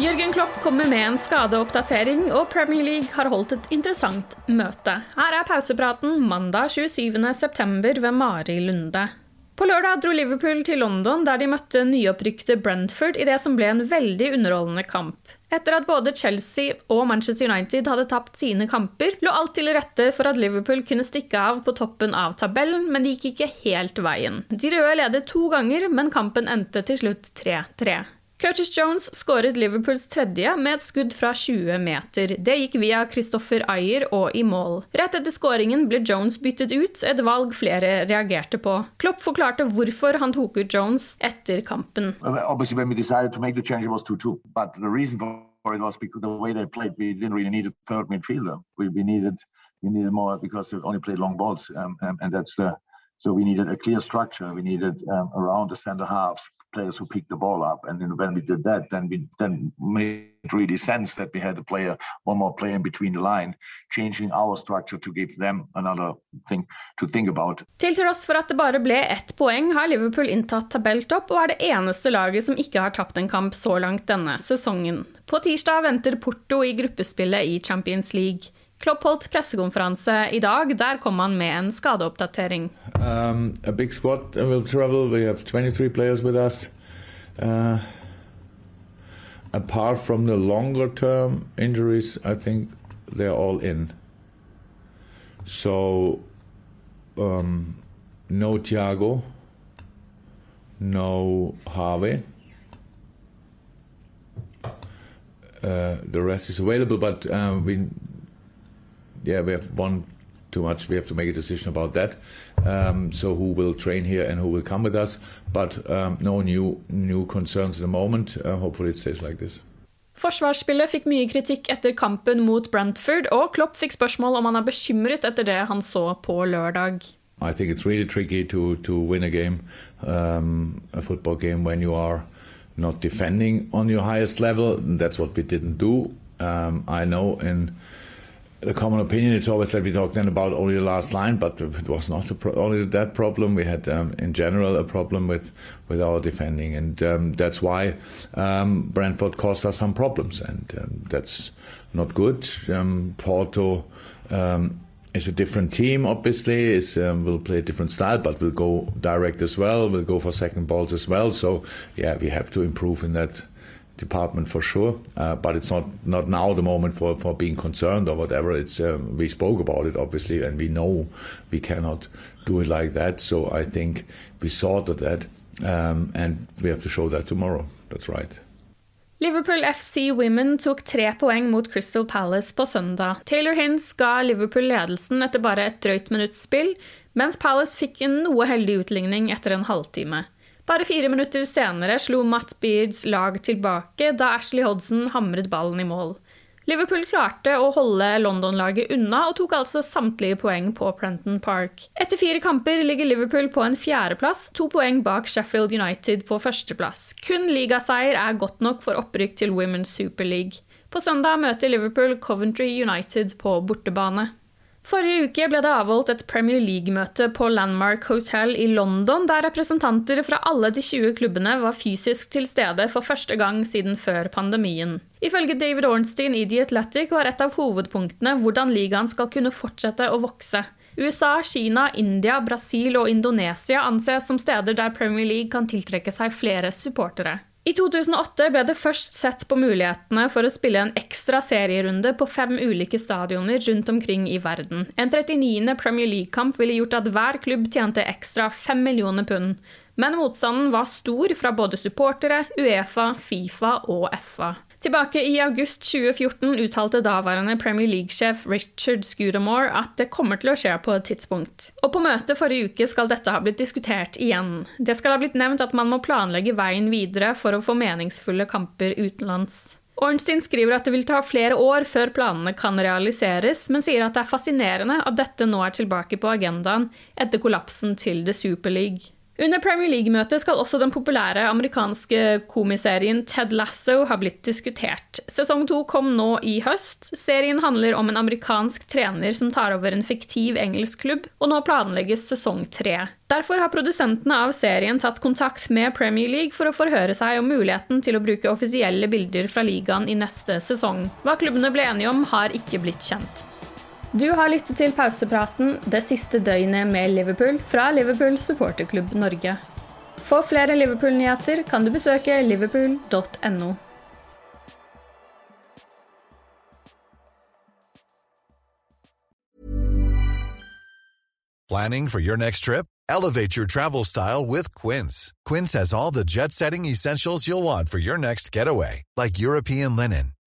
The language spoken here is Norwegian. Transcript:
Jørgen Klopp kommer med en skadeoppdatering, og Premier League har holdt et interessant møte. Her er pausepraten mandag 27.9. ved Mari Lunde. På lørdag dro Liverpool til London, der de møtte nyopprykkede Brentford i det som ble en veldig underholdende kamp. Etter at både Chelsea og Manchester United hadde tapt sine kamper, lå alt til rette for at Liverpool kunne stikke av på toppen av tabellen, men det gikk ikke helt veien. De røde ledet to ganger, men kampen endte til slutt 3-3. Curtis Jones skåret Liverpools tredje med et skudd fra 20 meter. Det gikk via Christopher Ayer og i mål. Rett etter skåringen ble Jones byttet ut, et valg flere reagerte på. Klopp forklarte hvorfor han tok ut Jones etter kampen. Obviously, when we decided to make the change, it was 2-2. But the reason for so we needed a clear structure. We needed um, around the center halves players who picked the ball up. And then when we did that, then we then made really sense that we had a player, one more player in between the line, changing our structure to give them another thing to think about. Til tross for at det bare ble ett poeng, har Liverpool inntatt tabelltopp og er det eneste laget som ikke har tapt en kamp så langt denne sesongen. På tirsdag venter Porto i gruppespillet i Champions League. Klopp holdt pressekonferanse i dag. Der kom han med en skadeoppdatering. Um, a big squad will travel. We have 23 players with us. Uh, apart from the longer term injuries, I think they're all in. So, um, no Thiago, no Harvey. Uh, the rest is available, but uh, we yeah, we have one too much. We have to make a decision about that. Um, so who will train here and who will come with us? But um, no new new concerns at the moment. Uh, hopefully it stays like this. Forsvarsspillet fikk mye kritikk etter kampen mot Brentford, og Klopp fikk spørsmål om han er bekymret etter det han så på lørdag. I think it's really tricky to to win a game, um, a football game, when you are not defending on your highest level. That's what we didn't do. Um, I know in the common opinion it's always that we talk then about only the last line, but it was not pro- only that problem. We had um, in general a problem with with our defending, and um, that's why um, Brentford caused us some problems, and um, that's not good. Um, Porto. Um, is a different team, obviously. Is will play a different style, but will go direct as well. Will go for second balls as well. So, yeah, we have to improve in that department for sure. Uh, but it's not not now the moment for, for being concerned or whatever. It's um, we spoke about it obviously, and we know we cannot do it like that. So I think we sorted that, um, and we have to show that tomorrow. That's right. Liverpool FC Women tok tre poeng mot Crystal Palace på søndag. Taylor Hins ga Liverpool ledelsen etter bare et drøyt minutts spill, mens Palace fikk en noe heldig utligning etter en halvtime. Bare fire minutter senere slo Matt Beards lag tilbake da Ashley Hodson hamret ballen i mål. Liverpool klarte å holde London-laget unna og tok altså samtlige poeng på Prenton Park. Etter fire kamper ligger Liverpool på en fjerdeplass, to poeng bak Sheffield United på førsteplass. Kun ligaseier er godt nok for opprykk til Women's Super League. På søndag møter Liverpool Coventry United på bortebane. Forrige uke ble det avholdt et Premier League-møte på Landmark Hotel i London, der representanter fra alle de 20 klubbene var fysisk til stede for første gang siden før pandemien. Ifølge David Ornstein i The Athletic var et av hovedpunktene hvordan ligaen skal kunne fortsette å vokse. USA, Kina, India, Brasil og Indonesia anses som steder der Premier League kan tiltrekke seg flere supportere. I 2008 ble det først sett på mulighetene for å spille en ekstra serierunde på fem ulike stadioner rundt omkring i verden. En 39. Premier League-kamp ville gjort at hver klubb tjente ekstra 5 millioner pund. Men motstanden var stor fra både supportere, Uefa, Fifa og FA. Tilbake i august 2014 uttalte daværende Premier League-sjef Richard Scudamore at det kommer til å skje på et tidspunkt. Og på møtet forrige uke skal dette ha blitt diskutert igjen. Det skal ha blitt nevnt at man må planlegge veien videre for å få meningsfulle kamper utenlands. Ornstein skriver at det vil ta flere år før planene kan realiseres, men sier at det er fascinerende at dette nå er tilbake på agendaen etter kollapsen til The Super League. Under Premier League-møtet skal også den populære amerikanske komiserien Ted Lasso ha blitt diskutert. Sesong to kom nå i høst. Serien handler om en amerikansk trener som tar over en fiktiv engelsk klubb, og nå planlegges sesong tre. Derfor har produsentene av serien tatt kontakt med Premier League for å forhøre seg om muligheten til å bruke offisielle bilder fra ligaen i neste sesong. Hva klubbene ble enige om, har ikke blitt kjent. Du har lyttet til pausepraten det siste døgnet med Liverpool fra Liverpool supporterklubb Norge. For flere Liverpool-nyheter kan du besøke liverpool.no. Planning for your next trip? Elevate your travel style with Quince. Quince has all the jet setting essentials you'll want for your next getaway, like European linen